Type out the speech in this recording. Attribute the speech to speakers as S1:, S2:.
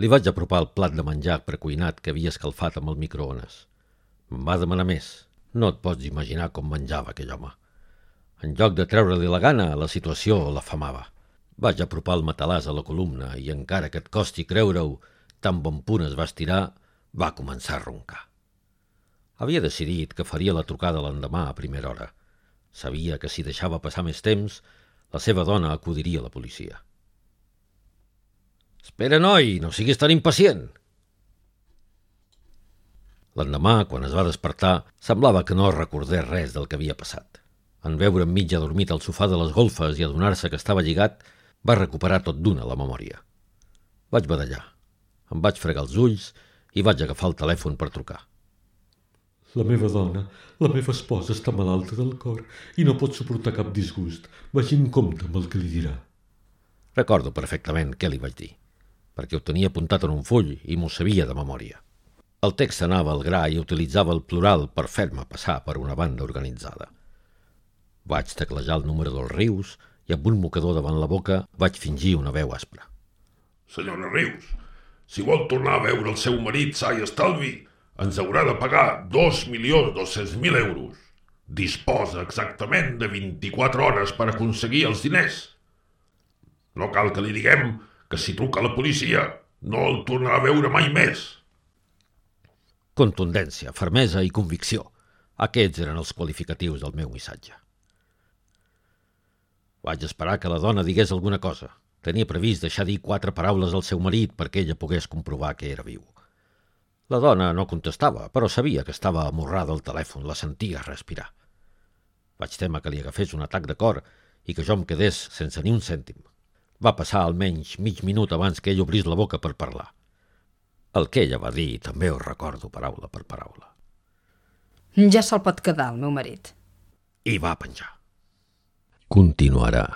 S1: Li vaig apropar el plat de menjar precuinat que havia escalfat amb el microones. Em va demanar més. No et pots imaginar com menjava aquell home. En lloc de treure-li la gana, la situació l'afamava. Vaig apropar el matalàs a la columna i encara que et costi creure-ho, tan bon punt es va estirar, va començar a roncar. Havia decidit que faria la trucada l'endemà a primera hora. Sabia que si deixava passar més temps, la seva dona acudiria a la policia. Espera, noi, no siguis tan impacient. L'endemà, quan es va despertar, semblava que no recordés res del que havia passat. En veure mig adormit al sofà de les golfes i adonar-se que estava lligat, va recuperar tot d'una la memòria. Vaig badallar. Em vaig fregar els ulls i vaig agafar el telèfon per trucar.
S2: La meva dona, la meva esposa està malalta del cor i no pot suportar cap disgust. Vagi en compte amb el que li dirà.
S1: Recordo perfectament què li vaig dir perquè ho tenia apuntat en un full i m'ho sabia de memòria. El text anava al gra i utilitzava el plural per fer-me passar per una banda organitzada. Vaig teclejar el número dels rius i amb un mocador davant la boca vaig fingir una veu aspra.
S3: Senyora Rius, si vol tornar a veure el seu marit sa i estalvi, ens haurà de pagar 2.200.000 euros. Disposa exactament de 24 hores per aconseguir els diners. No cal que li diguem que si truca la policia no el tornarà a veure mai més.
S1: Contundència, fermesa i convicció. Aquests eren els qualificatius del meu missatge. Vaig esperar que la dona digués alguna cosa. Tenia previst deixar dir quatre paraules al seu marit perquè ella pogués comprovar que era viu. La dona no contestava, però sabia que estava amorrada al telèfon, la sentia respirar. Vaig temer que li agafés un atac de cor i que jo em quedés sense ni un cèntim. Va passar almenys mig minut abans que ell obrís la boca per parlar. El que ella va dir també ho recordo paraula per paraula.
S4: Ja se'l pot quedar, el meu marit.
S1: I va penjar. Continuarà.